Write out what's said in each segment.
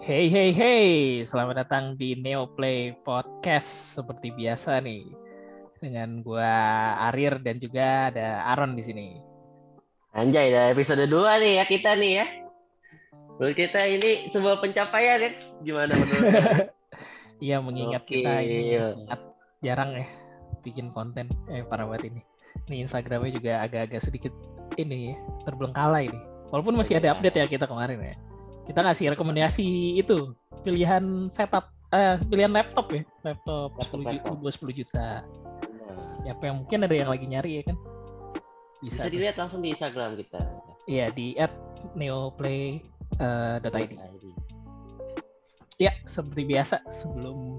Hey hey hey, selamat datang di Neoplay Podcast seperti biasa nih dengan gua Arir dan juga ada Aaron di sini. Anjay, dah episode 2 nih ya kita nih ya. Menurut kita ini sebuah pencapaian ya. Gimana menurut? Iya mengingat Oke. kita ini sangat jarang ya bikin konten eh para buat ini. Nih Instagramnya juga agak-agak sedikit ini ya, terbelengkalai nih. Walaupun masih ada update ya kita kemarin ya. Kita ngasih rekomendasi itu pilihan setup eh pilihan laptop ya, laptop 10 juta, Laptop. gua 10 juta. Siapa yang mungkin ada yang lagi nyari ya kan? Bisa. bisa tuh. dilihat langsung di Instagram kita. Iya di @neoplay.id. ID. Ya, seperti biasa sebelum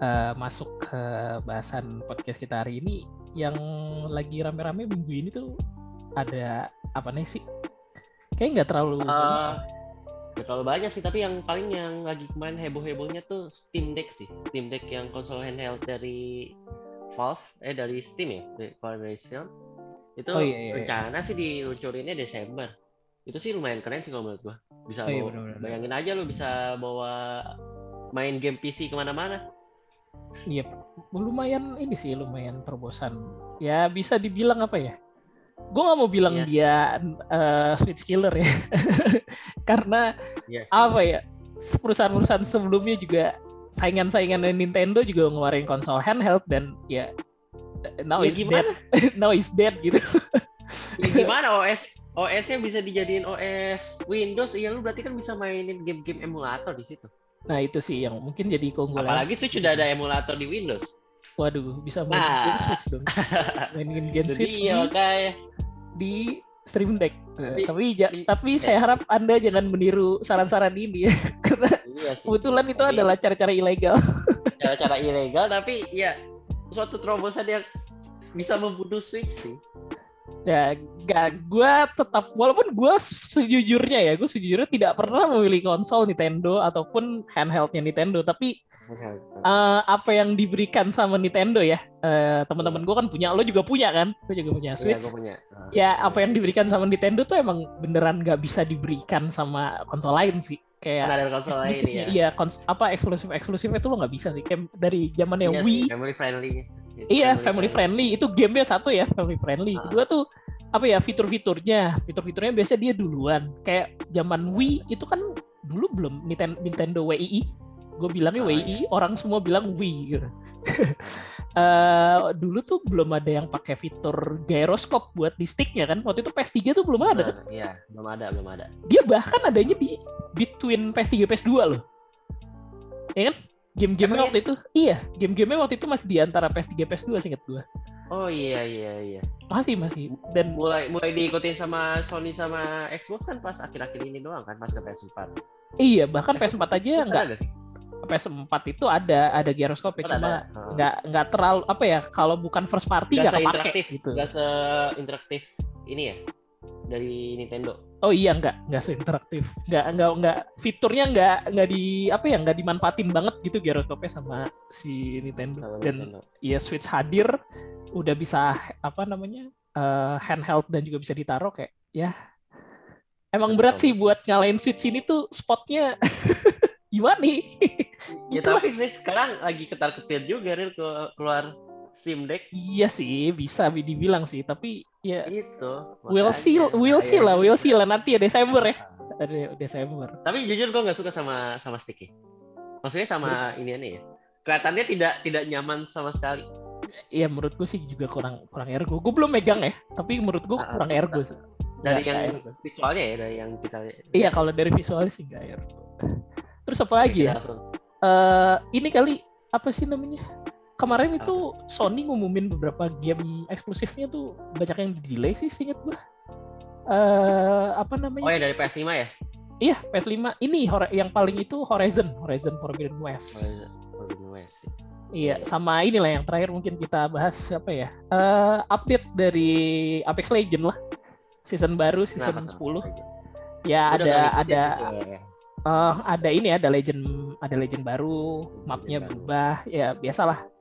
eh, masuk ke bahasan podcast kita hari ini yang lagi rame-rame minggu ini tuh ada apa nih sih? Kayak nggak terlalu Eh, Gak terlalu banyak sih, tapi yang paling yang lagi kemarin heboh-hebohnya tuh Steam Deck sih. Steam Deck yang konsol handheld dari Valve, eh dari Steam ya, dari, kalau dari Steam. Itu Oh, iya, iya, iya. rencana sih diluncurinnya Desember. Itu sih lumayan keren sih kalau menurut gua. Bisa Oh, iya, bawa- benar-benar. bayangin aja lu bisa bawa main game PC ke mana-mana. Iya, lumayan ini sih lumayan terobosan. Ya bisa dibilang apa ya? Gue nggak mau bilang Iya. dia eh, switch killer ya, karena Yes. apa ya perusahaan-perusahaan sebelumnya juga saingan-saingan Nintendo juga ngeluarin konsol handheld dan ya now Ya is dead now is dead gitu Ya gimana OS OS-nya bisa dijadiin OS Windows, iya lu berarti kan bisa mainin game-game emulator di situ. nah itu sih yang mungkin jadi keunggulan Apalagi Switch sudah ada emulator di Windows. Waduh bisa main Nah. game switch dong mainin game switch iya di, makanya. di stream deck Eh, Tapi- ja- tapi eh. saya harap anda jangan meniru saran-saran ini ya karena Iya sih. kebetulan itu Tapi adalah cara-cara ilegal cara-cara ilegal tapi ya suatu terobosan yang bisa membunuh Switch sih. Ya, gak, gue tetap walaupun gue sejujurnya ya, gue sejujurnya tidak pernah memilih konsol Nintendo ataupun handheldnya Nintendo, tapi eh, apa yang diberikan sama Nintendo ya, eh, teman-teman gue kan punya, lo juga punya kan, gue juga punya Iya, Switch. gue punya. Ah, Ya, apa yang diberikan sama Nintendo tuh emang beneran gak bisa diberikan sama konsol lain sih, kayak ada konsol lain ya. iya, kons- apa eksklusif eksklusifnya itu lo nggak bisa sih, kayak dari zamannya Iya Wii, sih, family friendly. Iya, family friendly. Itu gamenya satu ya, family friendly. Ah. Kedua tuh apa ya fitur-fiturnya. Fitur-fiturnya biasa dia duluan. Kayak zaman Wii itu kan dulu belum Nintendo Wii. Gue bilangnya Ah, Wii, orang semua bilang Wii gitu. Eh, dulu tuh belum ada yang pakai fitur gyroscope buat di sticknya kan. Waktu itu PS3 tuh belum ada kan. Nah, Iya, belum ada, belum ada. Dia bahkan adanya di between PS3 PS2 loh. Ya kan? Game-gamenya Emang waktu itu, iya, game-gamenya waktu itu masih di antara PS3 PS2 singkat gue. Oh iya iya iya. Masih masih dan Mulai mulai diikutin sama Sony sama Xbox kan pas akhir-akhir ini doang kan pas ke PS4. iya bahkan PS4 aja Terus nggak ada sih? PS4 itu ada ada gyroscope ya, PS4 cuma ada. Ah. nggak nggak terlalu apa ya kalau bukan first party Nggak nggak kepake gitu. Gak se-interaktif ini ya dari Nintendo. Oh iya nggak nggak seinteraktif. Nggak nggak nggak fiturnya nggak nggak di apa ya nggak dimanfaatin banget gitu gyroscope sama si Nintendo. Sama dan Nintendo. ya Switch hadir udah bisa apa namanya eh, handheld dan juga bisa ditaruh kayak ya. Emang Betul, berat sih buat ngalahin Switch ini tuh spotnya. Gimana nih? Ya Itulah. tapi sih sekarang lagi ketar-ketir juga Ril ke- keluar Steam Deck Iya sih, bisa dibilang sih, tapi ya itu. we'll see, we'll see lah, we'll see lah nanti ya Desember ya. Ada Desember. Tapi jujur gue nggak suka sama sama stick Maksudnya sama ini nih ya. Kelihatannya tidak tidak nyaman sama sekali. Iya menurut gue sih juga kurang kurang ergo. Gue belum megang ya, tapi menurut gue Ah, kurang ergo sih. Dari Nggak- yang ergo. visualnya ya, dari yang kita Iya kalau dari visualnya sih nggak ergo. Terus apa lagi ya? Eh ini kali apa sih namanya? Kemarin itu Sony ngumumin beberapa game eksklusifnya tuh banyak yang delay sih, seinget gue. Eh apa namanya? Oh ya dari PS5 ya? Iya PS5. Ini yang paling itu Horizon, Horizon Forbidden West. Forbidden West. Iya, sama inilah yang terakhir mungkin kita bahas apa ya? Eh, update dari Apex Legend lah. Season baru, season tuh? 10. Ya Udah ada ada ya. eh, ada ini ada legend ada legend baru, mapnya berubah. Ya biasalah.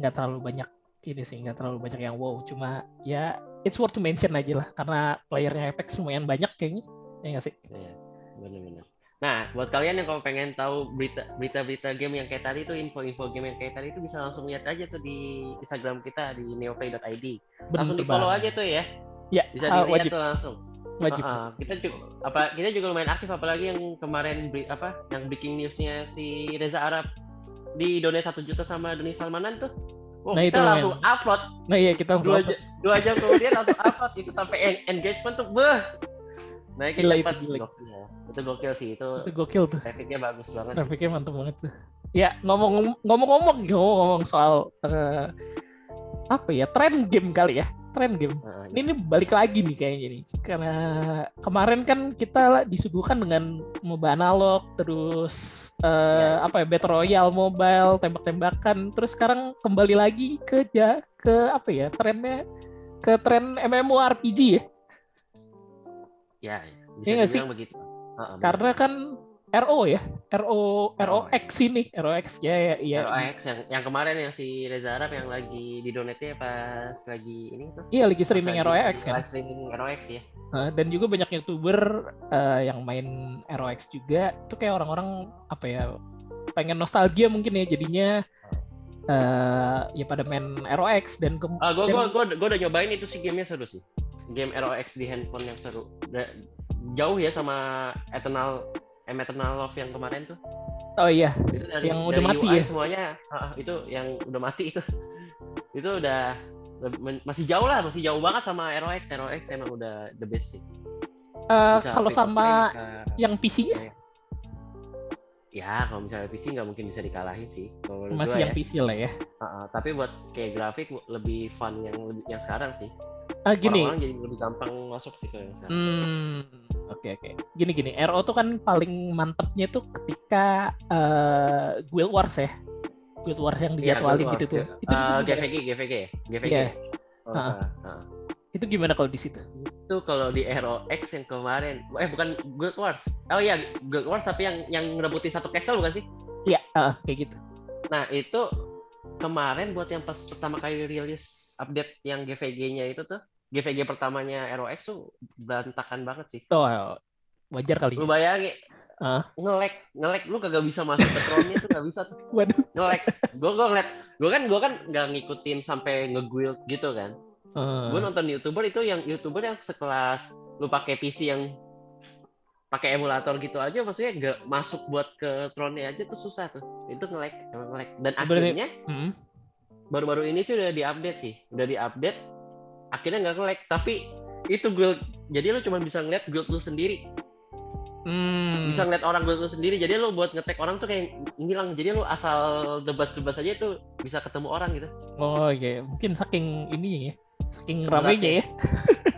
Nggak terlalu banyak ini sih, nggak terlalu banyak yang wow. Cuma ya it's worth to mention aja lah karena playernya Apex lumayan banyak kayaknya. Ya nggak sih? Iya, benar-benar. Nah, buat kalian yang kalau pengen tahu berita berita-berita game yang kayak tadi itu info-info game yang kayak tadi itu bisa langsung lihat aja tuh di Instagram kita di neoplay.id. Langsung di follow aja tuh ya. Ya, Bisa dilihat wajib. tuh langsung. Wajib. Uh, kita juga apa kita juga lumayan aktif apalagi yang kemarin apa yang breaking newsnya si Reza Arab di donate satu juta sama Doni Salmanan tuh. Oh, Nah, itu kita lumayan. langsung upload Nah iya kita dua, jam, dua jam kemudian langsung upload itu sampai en- engagement tuh beh naikin Gila cepat itu, gila. Gokil. itu gokil sih itu itu gokil tuh. trafficnya bagus banget Grafiknya mantep banget tuh. Ya ngomong ngomong-ngomong ngomong soal eh, apa ya tren game kali ya tren game. Heeh, Ini, ini balik lagi nih kayaknya nih karena kemarin kan kita disuguhkan dengan MOBA analog terus eh, Ya. apa ya Battle Royale mobile tembak-tembakan terus sekarang kembali lagi ke ja, ke apa ya trennya ke tren MMORPG ya ya, ya. bisa Iya nggak sih? dibilang begitu benar. karena kan RO ya RO ROX ini ROX ya ya ya ROX yang yang kemarin yang si Reza Arab yang lagi di donate pas lagi ini tuh. Iya lagi streaming ROX kan. streaming ROX ya. Dan juga banyak youtuber eh, yang main ROX juga. Itu kayak orang-orang apa ya pengen nostalgia mungkin ya jadinya. Eh ya pada main ROX dan ke gue dan- gue gue gue udah nyobain itu sih gamenya seru sih. Game ROX di handphone yang seru. Da- jauh ya sama Eternal Eternal Love yang kemarin tuh. Oh iya itu dari, Yang udah dari mati UI ya? semuanya. Itu yang udah mati itu. Itu udah masih jauh lah masih jauh banget sama ROX ROX emang udah the best sih. Eh, Bisa kalau sama bisa- yang PC-nya ya kalau misalnya PC nggak mungkin bisa dikalahin sih. Kalau masih yang ya. PC lah ya? Ah, ah. tapi buat kayak grafik lebih fun yang yang sekarang sih. Ah, gini. Orang-orang jadi lebih gampang masuk sih ke yang sekarang. Hmm, oke oke. Gini gini, RO tuh kan paling mantepnya tuh ketika eh, Guild Wars ya. Guild Wars yang Iya, dijadwalin Guild gitu tuh. ya. Itu, itu, gimana? GVG GVG GVG Iya. ya? Kalau nggak Ah. salah. Ah. itu gimana kalau di situ? itu kalau di ROX yang kemarin eh bukan Guild Wars oh iya Guild Wars tapi yang yang ngerebutin satu castle bukan sih Iya, ah, kayak gitu. nah itu kemarin buat yang pas pertama kali rilis update yang GVG-nya itu tuh GVG pertamanya ROX tuh berantakan banget sih Oh, wajar kali. lu bayangin Ah. ngelek ngelek lu kagak bisa masuk ke throne-nya tuh nggak bisa tuh Waduh. ngelek gue gue ngeliat gue kan gue kan nggak ngikutin sampai nge-guild gitu kan Eh, gue nonton youtuber itu yang youtuber yang sekelas lu pakai PC yang pakai emulator gitu aja maksudnya nggak masuk buat ke throne-nya aja tuh susah tuh itu ngelek emang ngelek dan Berarti- akhirnya hmm. baru-baru ini sih udah diupdate sih udah diupdate akhirnya nggak ngelek tapi itu guild jadi lu cuma bisa ngeliat guild lu sendiri. Hmm. bisa ngeliat orang guild lu sendiri. Jadi lu buat ngetek orang tuh kayak ngilang. Jadi lu asal debas-debas aja itu bisa ketemu orang gitu. Oh iya, mungkin saking ini ya, saking ramenya ya.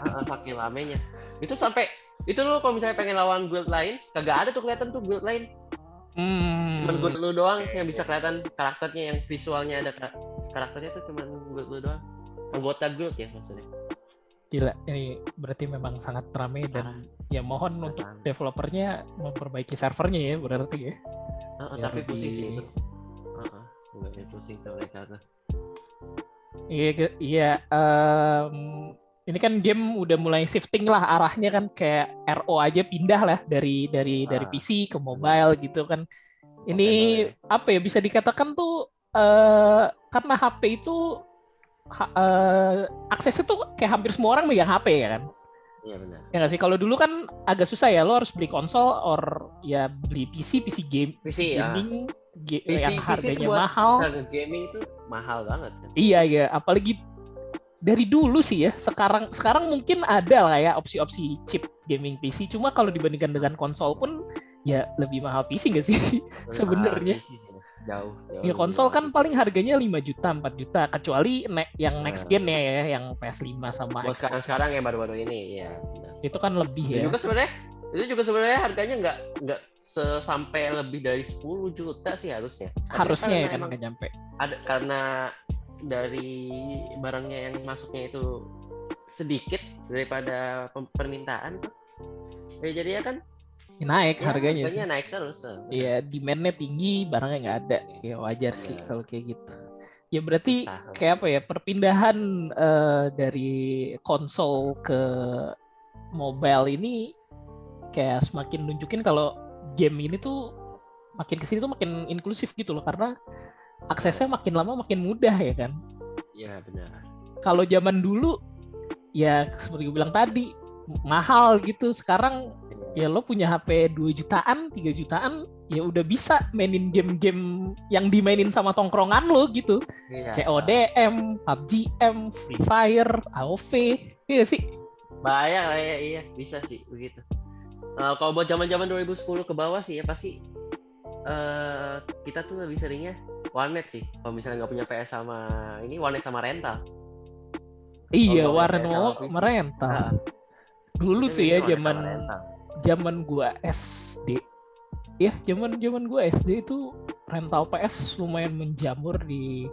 Ah, ah, saking lamenya itu sampai itu lu kalau misalnya pengen lawan guild lain kagak ada tuh kelihatan tuh guild lain. Hmm. cuman guild lu doang yang bisa kelihatan karakternya yang visualnya ada kar- karakternya tuh cuman guild lu doang anggota guild ya maksudnya. Gila, ini berarti memang sangat ramai dan ya mohon untuk developernya memperbaiki servernya ya berarti ya. Ah, ah, Biar tapi pusing sih itu. Ah, ah, Nggak pusing tuh mereka tuh. Iya, iya. em, ini kan game udah mulai shifting lah arahnya kan kayak RO aja pindah lah dari dari dari Ah, PC ke mobile gitu kan. Ini Portable apa ya bisa dikatakan tuh eh karena HP itu ha- eh, akses itu kayak hampir semua orang megang HP ya kan. iya benar Ya nggak sih kalau dulu kan agak susah ya lo harus beli konsol or ya beli PC PC game PC ya gaming ge- PC, yang PC harganya buat mahal. gaming itu mahal banget kan Iya ya, apalagi dari dulu sih ya. Sekarang sekarang mungkin ada lah ya opsi-opsi chip gaming PC. Cuma kalau dibandingkan dengan konsol pun ya lebih mahal PC nggak sih? Sebenarnya. Jauh, jauh ya konsol mahal kan paling harganya 5 juta, 4 juta. Kecuali ne- yang next Nah. gen ya, ya, yang PS5 sama Buat Xbox. sekarang-sekarang yang baru-baru ini ya benar. Itu kan lebih itu ya. juga sebenarnya itu juga sebenarnya harganya nggak nggak sampai lebih dari 10 juta sih harusnya Tapi Harusnya ya karena kan emang nggak nyampe. ada karena dari barangnya yang masuknya itu sedikit daripada permintaan ya jadi ya kan Naik ya, harganya sih. naik terus eh. Iya, demand-nya tinggi, barangnya nggak ada. Ya wajar sih Iya. kalau kayak gitu. Ya berarti Susah. kayak apa ya perpindahan eh, dari konsol ke mobile ini kayak semakin nunjukin kalau game ini tuh makin ke sini tuh makin inklusif gitu loh karena aksesnya makin lama makin mudah ya kan. Iya benar. Kalau zaman dulu ya seperti gue bilang tadi mahal gitu. Sekarang ya lo punya HP 2 jutaan, 3 jutaan ya udah bisa mainin game-game yang dimainin sama tongkrongan lo gitu. Iya. CODM, PUBG M, Free Fire, AOV. Iya sih. Banyak lah ya, iya bisa sih begitu. Eh, kalau buat zaman-zaman 2010 ke bawah sih ya pasti eh kita tuh lebih seringnya warnet sih. Kalau misalnya nggak punya PS sama ini warnet sama rental. Iya, Kalau Warren PS mau sama. Nah, Dulu tuh ya warnet zaman rental. Zaman gua SD. Ya, zaman zaman gua SD itu rental PS lumayan menjamur di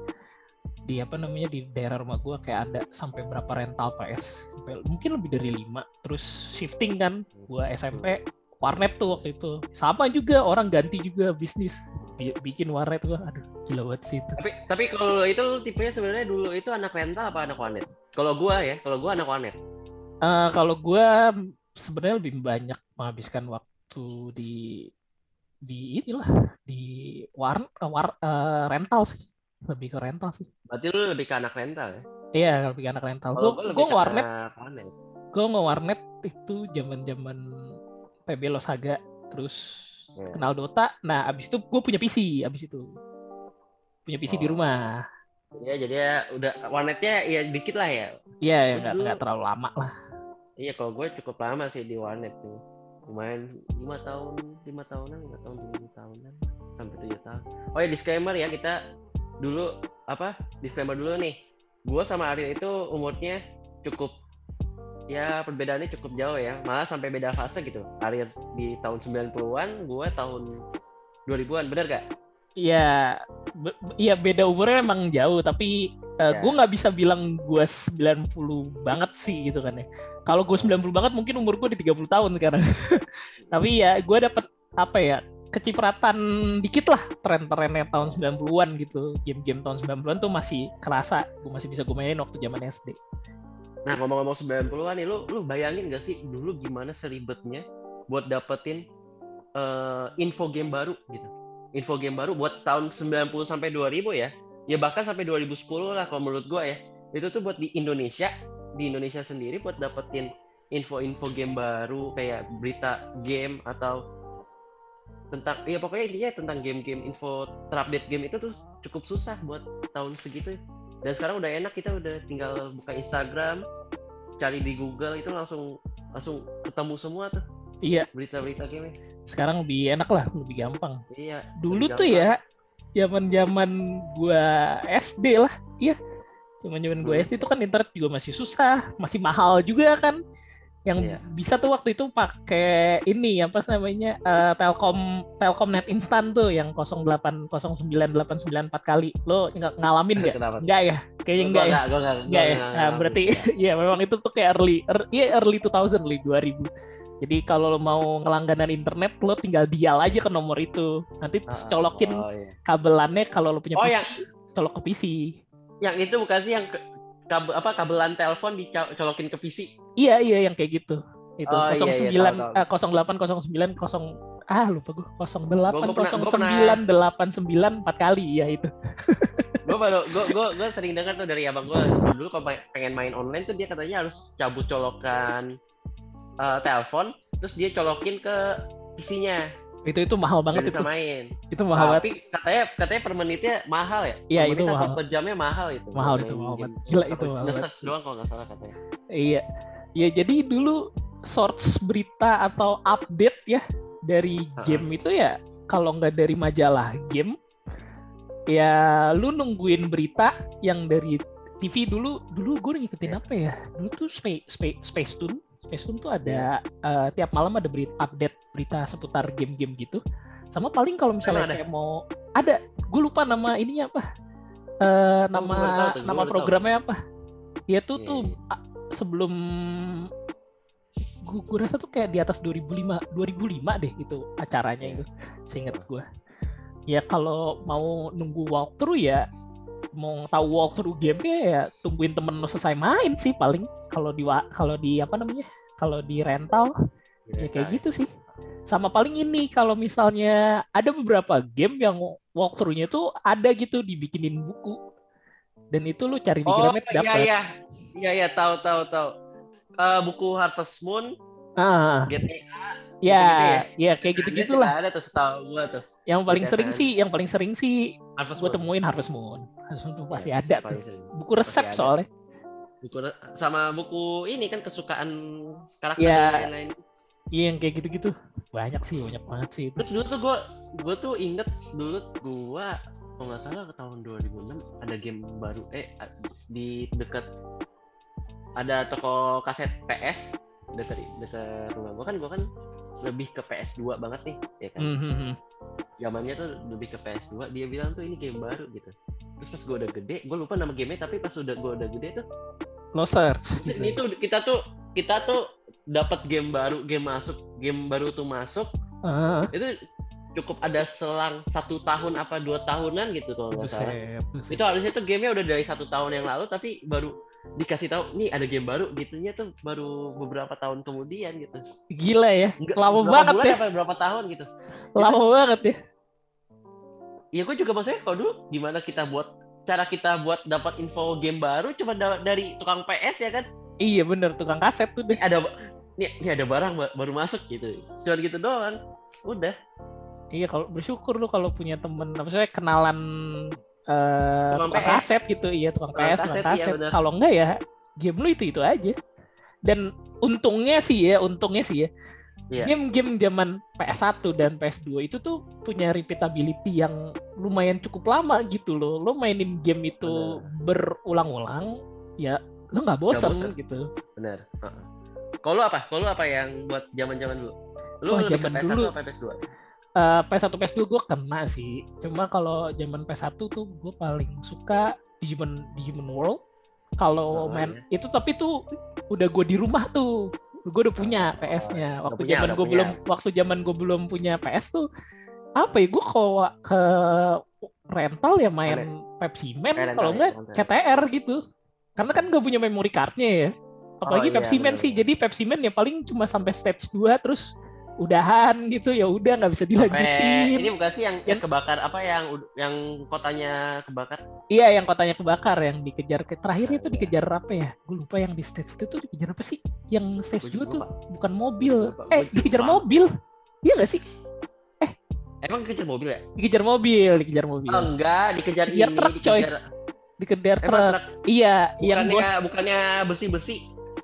di apa namanya di daerah rumah gua. Kayak ada sampai berapa rental PS sampai mungkin lebih dari lima. Terus shifting kan gua SMP warnet tuh waktu itu. Sama juga orang ganti juga bisnis. Bi- bikin warnet gua. Aduh gila banget sih itu. Tapi tapi kalau itu tipenya sebenarnya dulu itu anak rental apa anak warnet? Kalau gua ya, kalau gua anak warnet. Eh, kalau gua sebenarnya lebih banyak menghabiskan waktu di di inilah di war, eh, war eh, rental sih lebih ke rental sih Berarti lu lebih ke anak rental ya? iya lebih ke anak rental gue gue warnet warnet. gue nge-warnet itu zaman zaman PB Losaga terus Ya. kenal Dota nah abis itu gue punya PC abis itu punya PC di Oh. rumah Iya, jadi ya udah warnetnya ya dikit lah ya. iya ya nggak terlalu lama lah Iya, kalau gue cukup lama sih di warnet tuh. Lumayan lima tahun, lima tahunan, lima tahun, tujuh tahunan, sampai tujuh tahun. Oh ya disclaimer ya kita dulu apa? Disclaimer dulu nih. Gue sama Ariel itu umurnya cukup ya perbedaannya cukup jauh ya. Malah sampai beda fase gitu. Ariel di tahun 90-an, gue tahun 2000-an, bener gak? Iya, be- iya beda umurnya emang jauh, tapi uh, Ya. gue nggak bisa bilang gue 90 banget sih gitu kan ya. Kalau gue 90 banget mungkin umur gue di 30 tahun sekarang. tapi ya gue dapet apa ya kecipratan dikit lah tren-trennya tahun 90-an gitu. Game-game tahun 90-an tuh masih kerasa, gue masih bisa gue mainin waktu zaman SD. Nah ngomong-ngomong 90-an nih, lu lu bayangin gak sih dulu gimana seribetnya buat dapetin eh, info game baru gitu. Info game baru buat tahun 90 sampai 2000 ya. Ya bahkan sampai 2010 lah kalau menurut gua ya. Itu tuh buat di Indonesia, di Indonesia sendiri buat dapetin info-info game baru kayak berita game atau tentang ya pokoknya intinya tentang game-game info terupdate game itu tuh cukup susah buat tahun segitu dan sekarang udah enak kita udah tinggal buka Instagram cari di Google itu langsung langsung ketemu semua tuh Iya, berita-berita game sekarang lebih enak lah, lebih gampang. iya dulu lebih tuh gampang. ya zaman zaman gua SD lah iya zaman zaman gua Hmm. SD tuh kan internet juga masih susah masih mahal juga kan yang Iya. bisa tuh waktu itu pakai ini apa namanya eh, Telkom Telkom net instan tuh yang 0809894 kali lo nggak ngalamin nggak nggak ya kayaknya enggak ya Enggak ya. Nah, berarti ya memang itu tuh kayak early, ear- iya early 2000, early 2000. Jadi kalau lo mau ngelangganan internet lo tinggal dial aja ke nomor itu. Nanti Ah, colokin oh, iya. kabelannya kalau lo punya Oh, PC, yang colok ke PC. yang itu bukan sih yang ke- kabel apa kabelan telepon dicolokin ke PC Iya, iya yang kayak gitu. Itu Oh, iya, 09 iya, tahu, tahu. eh, 0809 0 ah lupa gue 08 Gua- gua pernah- gua 09 89 4 kali ya itu. gue baru gue gue gue sering dengar tuh dari abang gue dulu kalau pe- pengen main online tuh dia katanya harus cabut colokan eh, telepon terus dia colokin ke PC-nya Itu itu mahal banget bisa itu. main Itu mahal banget. tapi katanya katanya per menitnya mahal ya Iya, itu mahal. per jamnya mahal itu Mahal itu mahal banget. Gila itu mahal banget. nge-search doang kalau nggak salah katanya Iya. Ya jadi dulu source berita atau update ya dari game itu ya kalau nggak dari majalah game ya lu nungguin berita yang dari TV dulu dulu gue ngikutin Iya. apa ya dulu tuh Space Space Space Tune Space Tune tuh ada eh, tiap malam ada berita update berita seputar game-game gitu sama paling kalau misalnya ada? kayak mau ada gue lupa nama ininya apa Oh, baru nama tahu tuh, nama baru tahu. programnya apa ya tuh Iya, tuh iya. sebelum gue, rasa tuh kayak di atas 2005 2005 deh itu acaranya Iya. itu seingat gue ya kalau mau nunggu walkthrough ya mau tahu walkthrough gamenya ya tungguin temen lo selesai main sih paling kalau di kalau di apa namanya kalau di rental ya kayak gitu sih Sama paling ini kalau misalnya ada beberapa game yang walkthrough-nya tuh ada gitu dibikinin buku. Dan itu lu cari di Oh Gramet iya dapat. iya. Iya iya tahu tahu tahu. Eh, buku Harvest Moon, Ah, GTA, ya, gitu-gitu ya kayak gitu-gitulah. Ada tuh setahu gua tuh. Yang paling Biasa sering kan. sih, yang paling sering sih Harvest gue temuin Harvest Moon. Harvest Moon tuh pasti Iya, ada tuh. Buku resep soalnya. Buku sama buku ini kan kesukaan karakter Iya. dan lain-lain. Iya yang kayak gitu-gitu. Banyak sih, banyak banget sih itu. Terus dulu tuh gua gua tuh inget dulu gua kalau nggak salah ke tahun 2006 ada game baru eh di dekat ada toko kaset PS dekat dekat rumah gua kan gua kan lebih ke PS2 banget nih ya kan Mhm. Zamannya tuh lebih ke PS2 dia bilang tuh ini game baru gitu. Terus pas gua udah gede gua lupa nama gamenya tapi pas udah gua udah gede tuh Lo search. ini tuh kita tuh kita tuh dapat game baru game masuk game baru tuh masuk. Ah, itu cukup ada selang satu tahun apa dua tahunan gitu kalau nggak salah. Itu harusnya tuh gamenya udah dari satu tahun yang lalu tapi baru dikasih tahu nih ada game baru gitunya tuh baru beberapa tahun kemudian gitu Gila ya. Nggak- Lama banget bulan ya. apa berapa tahun gitu Lama banget ya. ya gue juga maksudnya kalau dulu gimana kita buat cara kita buat dapat info game baru cuma da- dari tukang PS ya kan Iya bener, tukang kaset tuh deh. ada nih, ini ada barang ba- baru masuk gitu cuma gitu doang udah Iya kalau bersyukur lu kalau punya temen, maksudnya kenalan eh Tukang tukang PS. gitu, iya tukang Tukang PS, tukang kaset, iya, kaset. bener. kalau enggak ya game lu itu itu aja. Dan untungnya sih ya, untungnya sih ya, Iya. game-game zaman PS1 dan PS2 itu tuh punya repeatability yang lumayan cukup lama gitu loh. Lo mainin game itu berulang-ulang, ya lo nggak bosan bosan. gitu. benar Heeh. kalau apa kalau apa yang buat zaman zaman dulu lu Wah, lebih ke zaman PS1 dulu. apa PS2 Eh, PS1 PS2 gue kena sih. Cuma kalau zaman PS1 tuh gue paling suka Digimon Digimon World. Kalau Oh, main iya. itu tapi tuh udah gue di rumah tuh. Gue udah punya Oh, PS-nya. Waktu zaman gue belum waktu zaman gue belum punya PS tuh apa ya gue kalau ke rental ya main Pepsi Man kalau ya, enggak rental. CTR gitu. Karena kan gak punya memory cardnya ya. Apalagi iya, Pepsi Man sih. Jadi Pepsi Man ya paling cuma sampai stage 2 terus udahan gitu ya udah nggak bisa dilanjutin. ini bukan sih yang, yang Yang- kebakar apa yang yang kotanya kebakar Iya yang kotanya kebakar yang dikejar ke terakhir itu Iya. dikejar apa ya? Gue lupa yang di stage itu tuh dikejar apa sih? Yang stage Gua 2 juga tuh bukan mobil. Lupa, Eh dikejar lupa. mobil. Iya gak sih? emang kejar mobil ya Dikejar mobil, dikejar mobil. oh, enggak dikejar Dikejar ini truk, coy. dikejar Dikejar truk. truk Iya, yang bukannya bos bukannya besi besi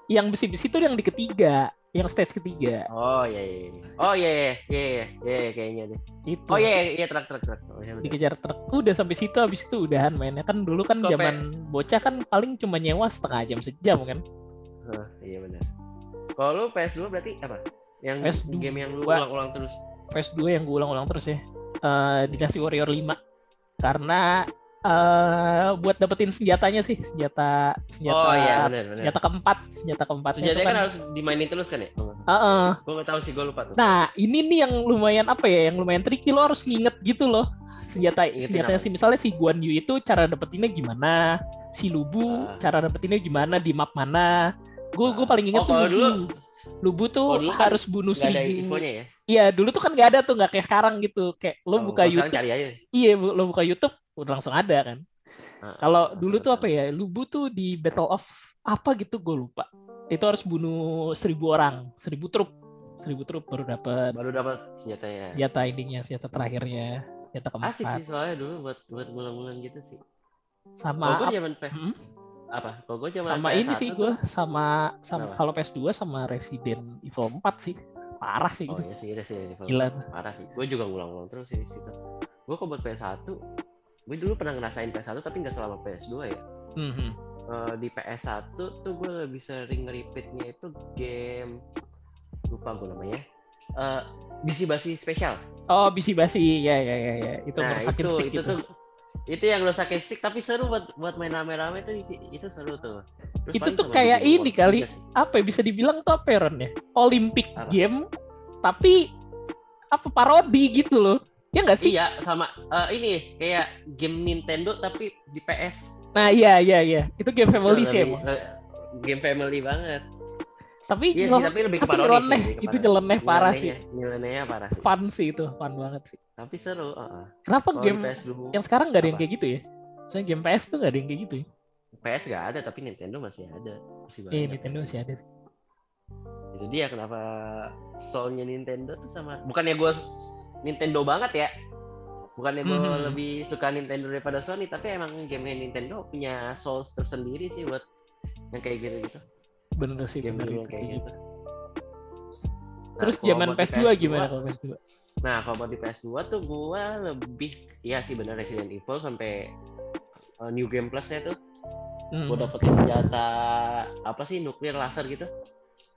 yang besi-besi itu yang di ketiga, yang stage ketiga. oh iya iya iya. oh iya iya iya iya iya, iya, kayaknya deh Itu. oh iya iya, truk truk truk oh, iya. Dikejar truk. Udah sampai situ habis itu udahan mainnya kan dulu kan Terus zaman bocah kan paling cuma nyewa setengah jam sejam kan. Hah, iya benar kalau lu PS2 berarti apa yang PS2. game yang lu ulang-ulang terus PS2 yang gue ulang-ulang terus ya. Eh Dynasty Warrior 5. Karena eh buat dapetin senjatanya sih, senjata senjata oh iya benar benar senjata keempat, senjata keempatnya itu senjatanya kan. kan harus dimainin terus kan ya Heeh. gue nggak tahu sih gue lupa tuh Nah, ini nih yang lumayan apa ya, yang lumayan tricky lo harus nginget gitu loh. Senjata Ingetin senjatanya apa? si misalnya si Guan Yu itu cara dapetinnya gimana, si Lubu Ah. cara dapetinnya gimana di map mana. Gue gue Ah. paling inget Oh, tuh kalau dulu- Lubu tuh kalau dulu kan harus bunuh ada seribu. infonya ya Iya, dulu tuh kan nggak ada tuh, nggak kayak sekarang gitu. Kayak lo Oh, buka YouTube, cari aja iya lo buka YouTube udah langsung ada kan. Ah, Kalau dulu tuh apa ya, Lubu tuh di Battle of apa gitu gue lupa. Itu harus bunuh seribu orang, seribu trup, seribu trup baru dapat baru dapat senjatanya senjata ininya, senjata terakhirnya, senjata asik keempat. sih soalnya dulu buat buat bulan-bulan gitu sih Sama kalau gue zaman Hmm, apa kalau gue zaman sama PS1 ini sih gue sama sama kalau PS2 sama Resident Evil 4 sih. Parah sih oh gitu. iya sih Resident Evil Gila. parah sih gue juga ngulang-ngulang terus sih situ gue kok buat PS1 gue dulu pernah ngerasain PS1 tapi nggak selama PS2 ya Mhm. Eh, di PS1 tuh gue lebih sering nge-repeatnya itu game lupa gue namanya eh bisi basi spesial Oh, bisi basi. Ya ya ya ya. Itu nah itu stick itu gitu. tuh itu yang rusakin stick tapi seru buat buat main rame-rame isi- itu seru tuh Terus Itu tuh kayak ini kali. apa ya, bisa dibilang tuh apa ya, ya? Olympic Apa? game tapi apa parodi gitu loh. Ya nggak sih? Iya, sama eh, ini kayak game Nintendo tapi di PS. Nah, iya iya iya. Itu game family Itu sih emang. Game family banget. Tapi Iya sih, tapi lebih ke tapi sih, nyeleneh, itu nyeleneh parah sih. Nyelenehnya- parah sih. Fun sih itu, fun banget sih. Tapi seru. heeh. Kenapa di game dulu, yang sekarang nggak ada yang kayak gitu ya? Soalnya game PS tuh nggak ada yang kayak gitu ya. PS nggak ada, tapi Nintendo masih ada. Masih banyak. Iya, Nintendo masih ada sih. Itu dia kenapa soulnya Nintendo tuh sama. Bukannya gue Nintendo banget ya. Bukannya gue Mhm. lebih suka Nintendo daripada Sony, tapi emang game Nintendo punya soul tersendiri sih buat yang kayak gitu-gitu. Bener sih, Game bener itu. kayak gitu. gitu. Nah, Terus zaman buat di PS2 gimana kalau PS2? Nah, kalau buat di PS2 tuh gua lebih ya sih bener Resident Evil sampai uh, New Game Plus ya tuh. Hmm. Gua dapetin senjata apa sih nuklir laser gitu.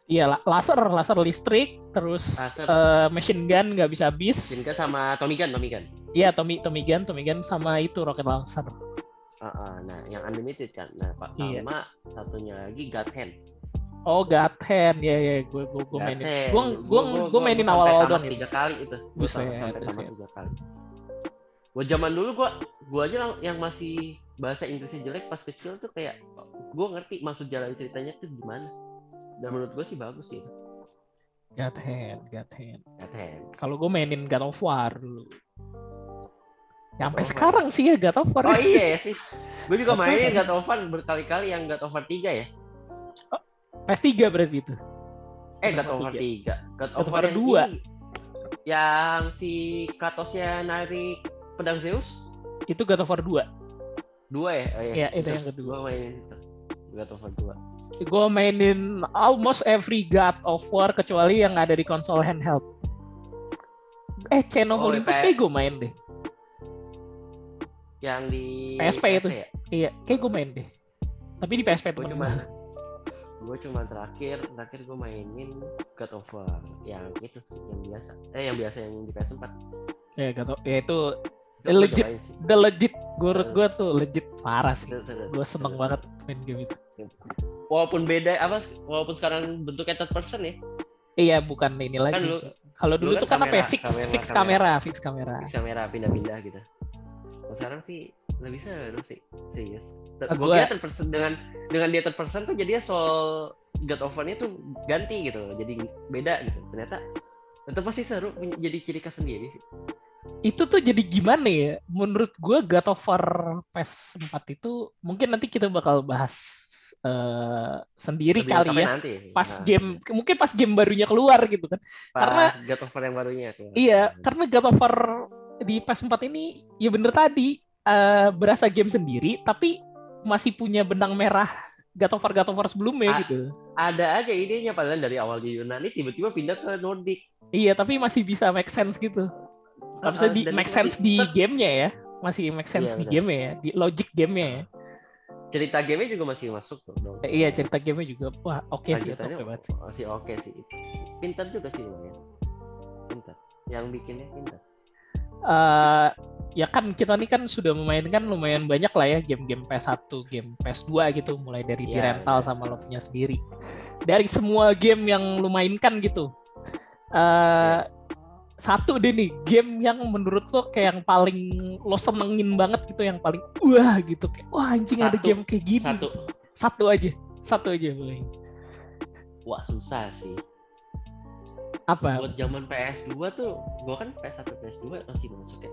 Iya, la- laser, laser listrik, terus Laser. eh, machine gun nggak bisa habis. Shinka sama Tommy Gun, Tommy Gun. Iya, Tommy Tommy gun, Tommy gun sama itu rocket launcher. Uh, uh, nah, yang unlimited kan. Nah, Pak Iya. sama satunya lagi God Hand. Oh, God Hand, ya ya, gue gue gue mainin. Gue gue gue mainin awal-awal doang sampai gitu. tiga kali itu. Buset, sampai tamat tiga kali. Gua zaman dulu gua gua aja yang masih bahasa Inggrisnya jelek pas kecil tuh kayak gua ngerti maksud jalan ceritanya tuh gimana. Dan menurut gua sih bagus sih. Hand. God Hand. Kalau gue mainin God of War dulu. Sampai War. sekarang sih ya God of War. Oh iya ya sih. Gue juga kan? God of War berkali-kali yang God of War 3 ya. PS3 berarti itu. Eh God of War War 3. God of War War yang 2. ini. Yang si Kratosnya narik pedang Zeus. Itu God of War 2. Dua ya? Oh, Iya, itu yang kedua. Gue mainin itu. God of War 2. Gue mainin almost every God of War kecuali yang ada di konsol handheld. Eh, Chain of Oh, Olympus kayak gue main deh. Yang di PSP itu. ya? Iya, kayak gue main deh. Tapi di PSP Gue temen cuma gue. gue cuma terakhir terakhir gue mainin God of War yang itu sih, yang biasa eh yang biasa yang di PS4 Ya, gak tau. Ya itu Itu gua Legit. the legit. Menurut gue tuh legit parah sih. Gue seneng banget main game itu. walaupun beda apa walaupun sekarang bentuknya third person ya Iya, bukan ini lagi. Kan Kalau dulu, dulu tuh kan kan apa ya? kamera, Fix, kamera, fix kamera. kamera, fix kamera. bisa merah pindah-pindah gitu kalau sekarang sih lebih seru sih serius gue kira third person dengan dengan dia third person tuh jadinya soal God of War-nya tuh ganti gitu jadi beda gitu ternyata itu pasti seru jadi ciri khas sendiri sih itu tuh jadi gimana ya? Menurut gue God of War PS4 itu mungkin nanti kita bakal bahas eh, sendiri Lebih kali ya. nanti. Pas Nah, game mungkin pas game barunya keluar gitu kan. pas karena- God of War yang barunya tuh. Iya, karena God of War di PS4 ini ya bener tadi eh, berasa game sendiri tapi masih punya benang merah God of War God of War sebelumnya Ah, gitu. ada aja idenya padahal dari awal di Yunani tiba-tiba pindah ke Nordic. Iya, tapi masih bisa make sense gitu. Bisa Ah, di make sense di gamenya ya. Masih make sense Iya, di game ya, di logic gamenya ya. Cerita gamenya juga masih masuk tuh dong. Eh, iya, cerita gamenya juga wah oke sih, banget sih. masih oke sih. Pintar juga sih lumayan. Pintar. Yang bikinnya pintar. Eh ya kan kita nih kan sudah memainkan lumayan banyak lah ya game-game PS1, game PS2 gitu, mulai dari di Iya, rental iya. sama lo punya sendiri. Dari semua game yang lu mainkan gitu. eh satu deh nih game yang menurut lo kayak yang paling lo senengin banget gitu yang paling wah gitu kayak wah anjing ada Satu. game kayak gini Satu. satu aja satu aja boleh Wah susah sih. Apa? Buat zaman PS2 tuh, gua kan PS1 PS2 masih masuk ya.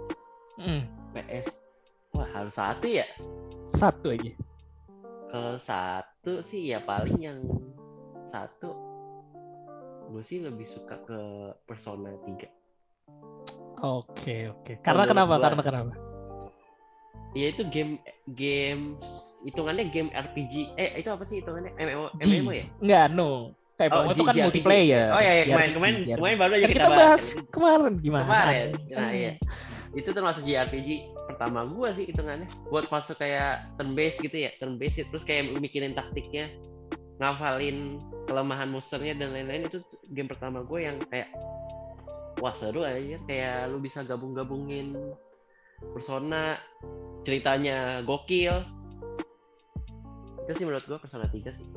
Hmm, PS Wah harus satu ya. satu aja Kalau satu sih ya paling yang satu gue sih lebih suka ke Persona 3 oke oke. Karena Menurut kenapa? gua- karena kenapa? Ya itu game game hitungannya game RPG eh itu apa sih hitungannya? MMO G. MMO ya? Enggak, no. Kayak Oh, itu kan JRPG. multiplayer. Oh iya, iya kemarin JRPG, kemarin kemarin baru aja Kan kita, kita bahas. kemarin gimana? Kemarin, nah, iya. itu termasuk JRPG pertama gua sih hitungannya. Buat fase kayak turn based gitu ya turn based terus kayak lu mikirin taktiknya ngafalin kelemahan monsternya dan lain-lain. Itu game pertama gue yang kayak wah seru aja. Kayak lu bisa gabung-gabungin persona ceritanya gokil. Itu sih menurut gua persona 3 sih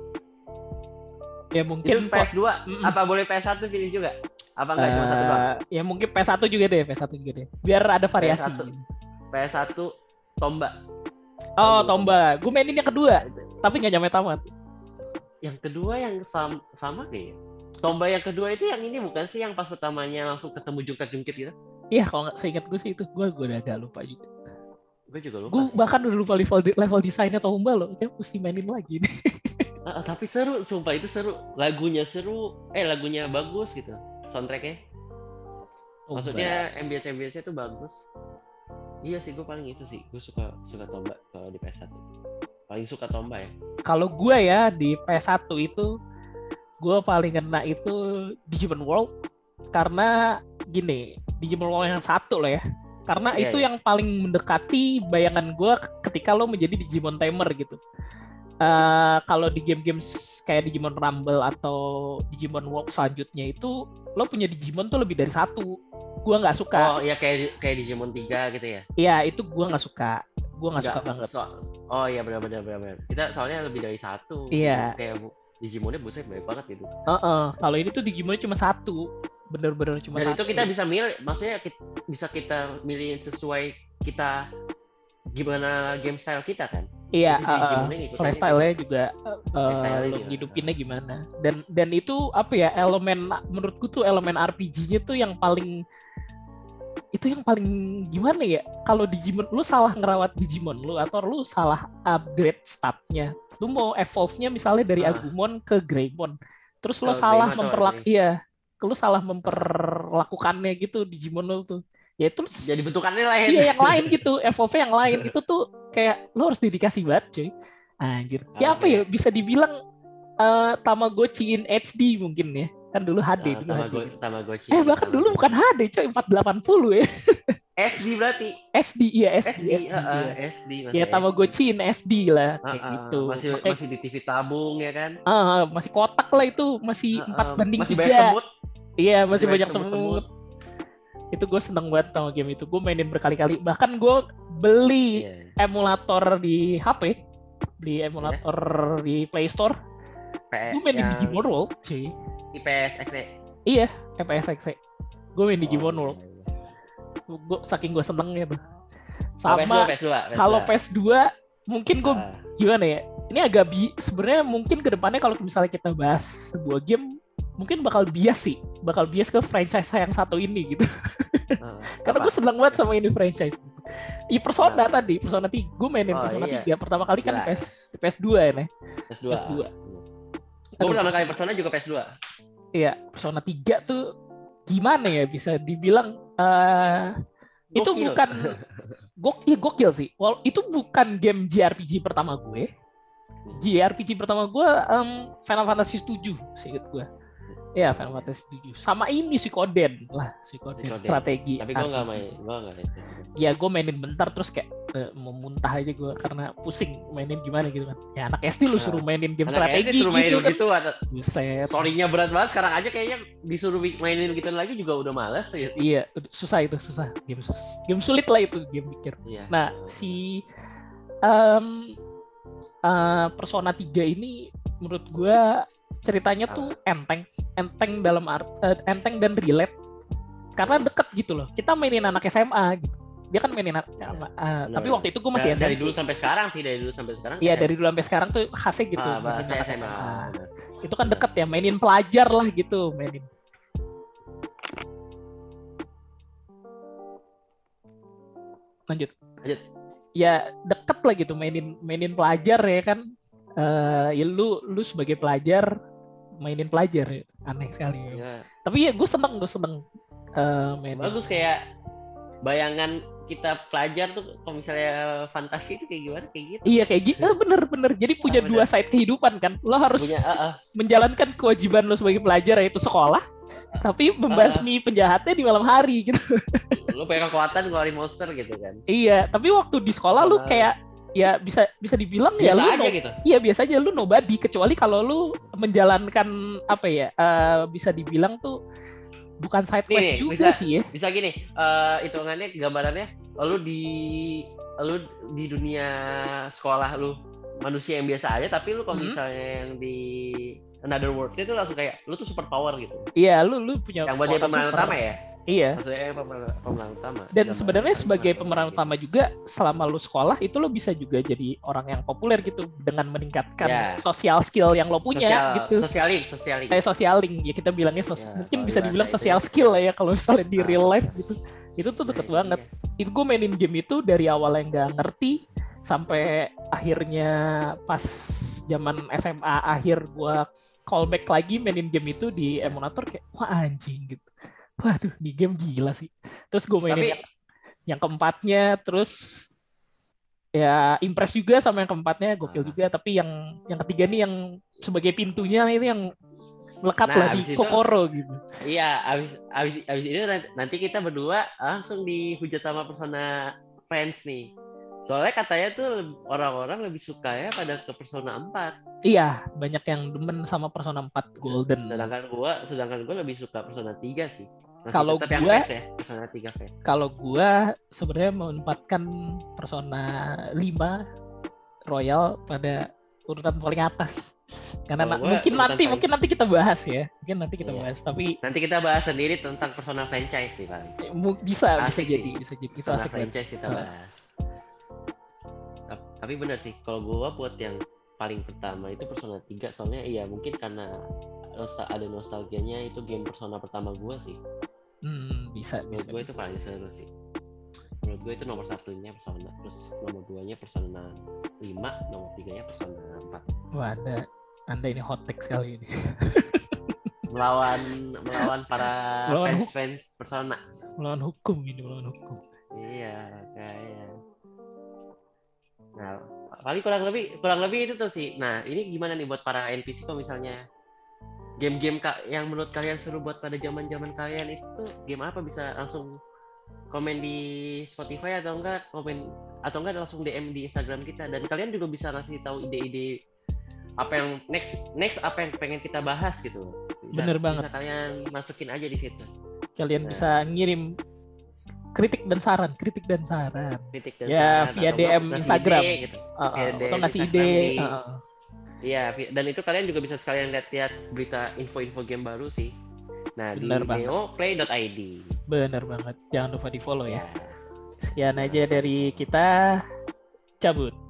Ya mungkin PS2 Mm-mm. apa boleh PS1 pilih juga apa enggak cuma satu doang eh, ya mungkin PS1 juga deh, PS1 juga deh. Biar ada variasi. PS1. PS1 Tomba Oh, Tomba. Tomba. Gue mainin yang kedua, Itu- tapi nggak nyampe tamat. yang kedua yang sam sama kayak Tomba yang kedua itu yang ini bukan sih yang pas pertamanya langsung ketemu jungkat jungkit gitu? Iya kalau nggak seingat gue sih itu gue gue udah agak lupa juga. Gue juga lupa. Gue bahkan udah lupa level level desainnya Tomba loh. Dia mesti mainin lagi nih. Ah, tapi seru, sumpah itu seru. Lagunya seru, eh lagunya bagus gitu. Soundtracknya. Maksudnya MBS MBS itu bagus. Iya sih gue paling itu sih. Gue suka suka Tomba kalau di PS1. Paling suka Tomba ya. kalau gue ya di PS1 itu gue paling kena itu Digimon World karena gini Digimon World yang satu lah ya karena Iya, itu iya. yang paling mendekati bayangan gue ketika lo menjadi Digimon Tamer gitu Eh, kalau di game-game kayak Digimon Rumble atau Digimon World selanjutnya itu lo punya Digimon tuh lebih dari satu gue nggak suka Oh iya kayak kayak Digimon 3 gitu ya. Iya itu gue nggak suka gue nggak suka banget so- oh iya benar benar benar benar. Kita soalnya lebih dari satu. Iya. Kayak bu- Digimonnya buset banyak banget gitu. Heeh, kalau ini tuh Digimonnya cuma satu bener-bener cuma Dan satu itu kita bisa milih, maksudnya kit- bisa kita milih sesuai kita gimana game style kita kan. Iya, uh, playstyle-nya juga uh, hidupinnya gimana. Dan dan itu apa ya elemen menurutku tuh elemen RPG-nya tuh yang paling itu yang paling gimana ya? Kalau Digimon lu salah ngerawat Digimon lu atau lu salah upgrade statnya, lu mau evolve-nya misalnya dari Ah. Agumon ke Greymon, terus lu salah memperlak iya, lu salah memperlakukannya gitu Digimon lu tuh. Ya itu Jadi bentukannya lain. Iya yang lain gitu, evolve yang lain itu tuh kayak lo harus dedikasi banget cuy. Anjir. Ya apa ya bisa dibilang eh Tamagotchi in HD mungkin ya. Kan dulu HD Ah, dulu Tamago, HD. Tamagotchi. Eh bahkan dulu bukan HD coy 480 ya. SD berarti. SD iya SD SD, SD. ah, iya. SD Ya. Tamagotchi in SD lah Ah, kayak ah, gitu. Masih Makanya, masih di TV tabung ya kan. ah, masih kotak lah itu masih empat ah, banding masih tiga. banyak semut. Iya masih Masih banyak banyak semut. semut-semut. Itu gue seneng banget sama game itu. Gue mainin berkali-kali. Bahkan gue beli Iya. emulator di HP, beli emulator di Play Store. Gue main di yang Digimon World, cuy. IPS XE. Iya, FPSX. Gue main Digimon Oh, World. iya, iya. Gue saking gue senengnya tuh. Oh, PS2, Sama PS2, PS2. kalau PS2 mungkin gue Ah, gimana ya? Ini agak bi sebenarnya mungkin ke depannya kalau misalnya kita bahas sebuah game mungkin bakal bias sih, bakal bias ke franchise yang satu ini gitu. ah. Karena Apa? gue seneng banget sama ini franchise. Iya Persona Kenapa? tadi, Persona 3. Gue mainin Oh, Persona iya. 3. Pertama kali kan Jelas. PS PS2 ya, nih. PS2. PS2. Gue Aduh. pertama kali Persona juga PS2. Iya, Persona 3 tuh gimana ya bisa dibilang eh itu bukan gok iya gokil sih. Wal itu bukan game JRPG pertama gue. JRPG pertama gue em, Final Fantasy 7 seinget gue. Iya, Final Fantasy 7. Sama ini Suikoden lah, Suikoden, Suikoden. strategi. Tapi gue nggak RPG. main, gue nggak main. Ya gue mainin bentar terus kayak eh, mau muntah aja gue karena pusing mainin gimana gitu kan. Ya anak SD lu Nah, suruh mainin game Anak strategi SD suruh main gitu kan. begitu, ada Buset. story-nya berat banget. Sekarang aja kayaknya disuruh mainin gitu lagi juga udah males ya. Iya, susah itu, susah. Game sus game sulit lah itu game pikir. Iya. Nah, si em, eh, Persona 3 ini menurut gua ceritanya tuh enteng, enteng dalam art eh, enteng dan relate karena deket gitu loh. Kita mainin anak SMA gitu. Dia kan mainin anak, eh, tapi benar. waktu itu gue masih Dari- dari dulu sampai sekarang sih, dari dulu sampai sekarang. Iya SMA. dari dulu sampai sekarang tuh khasnya gitu. Ah, bahasa anak SMA. benar. Itu kan deket ya, mainin pelajar lah gitu, mainin. Lanjut. Lanjut. Ya deket lah gitu, mainin mainin pelajar ya kan. Eh ya lu lu sebagai pelajar mainin pelajar ya. aneh sekali. Iya. Tapi ya gue seneng gue seneng eh mainin. Bagus kayak bayangan kita pelajar tuh kalau misalnya fantasi itu kayak gimana kayak gitu. Iya kayak gitu, Eh, bener bener. Jadi punya bener. dua side kehidupan kan. Lo harus Punya ah, ah. menjalankan kewajiban lo sebagai pelajar yaitu sekolah, tapi membasmi penjahatnya di malam hari gitu. lu pengen kekuatan ngeluarin monster gitu kan. iya, tapi waktu di sekolah lu Ah. kayak ya bisa bisa dibilang ya Biasa lu aja no- gitu. iya biasa aja lu nobody kecuali kalau lu menjalankan apa ya eh, bisa dibilang tuh bukan side quest nih, juga bisa- sih ya. Bisa gini, eh hitungannya gambarannya lu di lu di dunia sekolah lu manusia yang biasa aja tapi lu kalau Hmm. misalnya yang di another world itu langsung kayak lu tuh super power gitu. Iya, lu lu punya yang buat pemeran super. utama ya. Iya. Maksudnya pemeran, pemeran utama. Dan sebenarnya sebagai cuma pemeran kayak utama juga selama lu sekolah itu lo bisa juga jadi orang yang populer gitu dengan meningkatkan Ya. sosial skill yang lo gitu. punya Sosial- gitu. Sosialing, sosialing. Kayak sosialing ya kita bilangnya sos Ya, mungkin bisa di dibilang sosial skill lah ya kalau misalnya di Ah. real life gitu. Itu tuh deket Nah, banget. iya. Itu gue mainin game itu dari awal yang nggak ngerti sampai akhirnya pas zaman SMA akhir gue callback lagi mainin game itu di emulator kayak wah anjing gitu. Waduh, di game gila sih. Terus gue mainin Tapi yang, yang keempatnya, terus ya impress juga sama yang keempatnya, gokil Ah. juga. Tapi yang yang ketiga nih yang sebagai pintunya itu yang melekat Nah, lah di itu- Kokoro gitu. Iya, abis abis abis ini nanti- nanti kita berdua langsung dihujat sama Persona fans nih. Soalnya katanya tuh orang-orang lebih suka ya pada ke Persona 4. Iya, banyak yang demen sama Persona 4 Golden. Sedangkan gua sedangkan gua lebih suka Persona 3 sih. Kalau face ya, Persona 3 face. Kalau gua sebenarnya menempatkan Persona 5 Royal pada urutan paling atas. Karena na- gua mungkin nanti paling- mungkin nanti kita bahas ya. Mungkin nanti kita Iya. bahas, tapi Nanti kita bahas sendiri tentang Persona franchise sih paling. mu- bisa bisa Asik jadi sih. bisa jadi itu asik banget. franchise kita Ah. bahas. Tap- Tapi bener sih, kalau gua buat yang paling pertama itu Persona 3 soalnya iya mungkin karena nostal- ada nostalgianya itu game Persona pertama gua sih. Hmm, bisa menurut gue itu paling seru sih menurut gue itu nomor satunya Persona terus nomor duanya Persona 5 nomor tiganya Persona 4 Wah, Anda Anda ini hot take sekali ini. melawan melawan para Melawan fans fans Persona Melawan hukum ini, melawan hukum. iya kayak nah paling kurang lebih kurang lebih itu tuh sih nah ini gimana nih buat para NPC kalau misalnya game-game ka- yang menurut kalian seru buat pada zaman zaman kalian itu tuh game apa bisa langsung komen di Spotify atau enggak komen atau enggak langsung DM di Instagram kita dan kalian juga bisa ngasih tahu ide-ide apa yang next next apa yang pengen kita bahas gitu bisa, Bener banget. bisa kalian masukin aja di situ Kalian Nah. bisa ngirim kritik dan saran, kritik dan saran. kritik dan Ya, saran, via DM Instagram. ide gitu Uh, uh, atau ngasih ide. di- uh. Iya, dan itu kalian juga bisa sekalian lihat-lihat berita info-info game baru sih. Nah, Bener di neoplay.id. Bener banget. Jangan lupa di follow ya. Ya. Sekian aja dari kita. Cabut.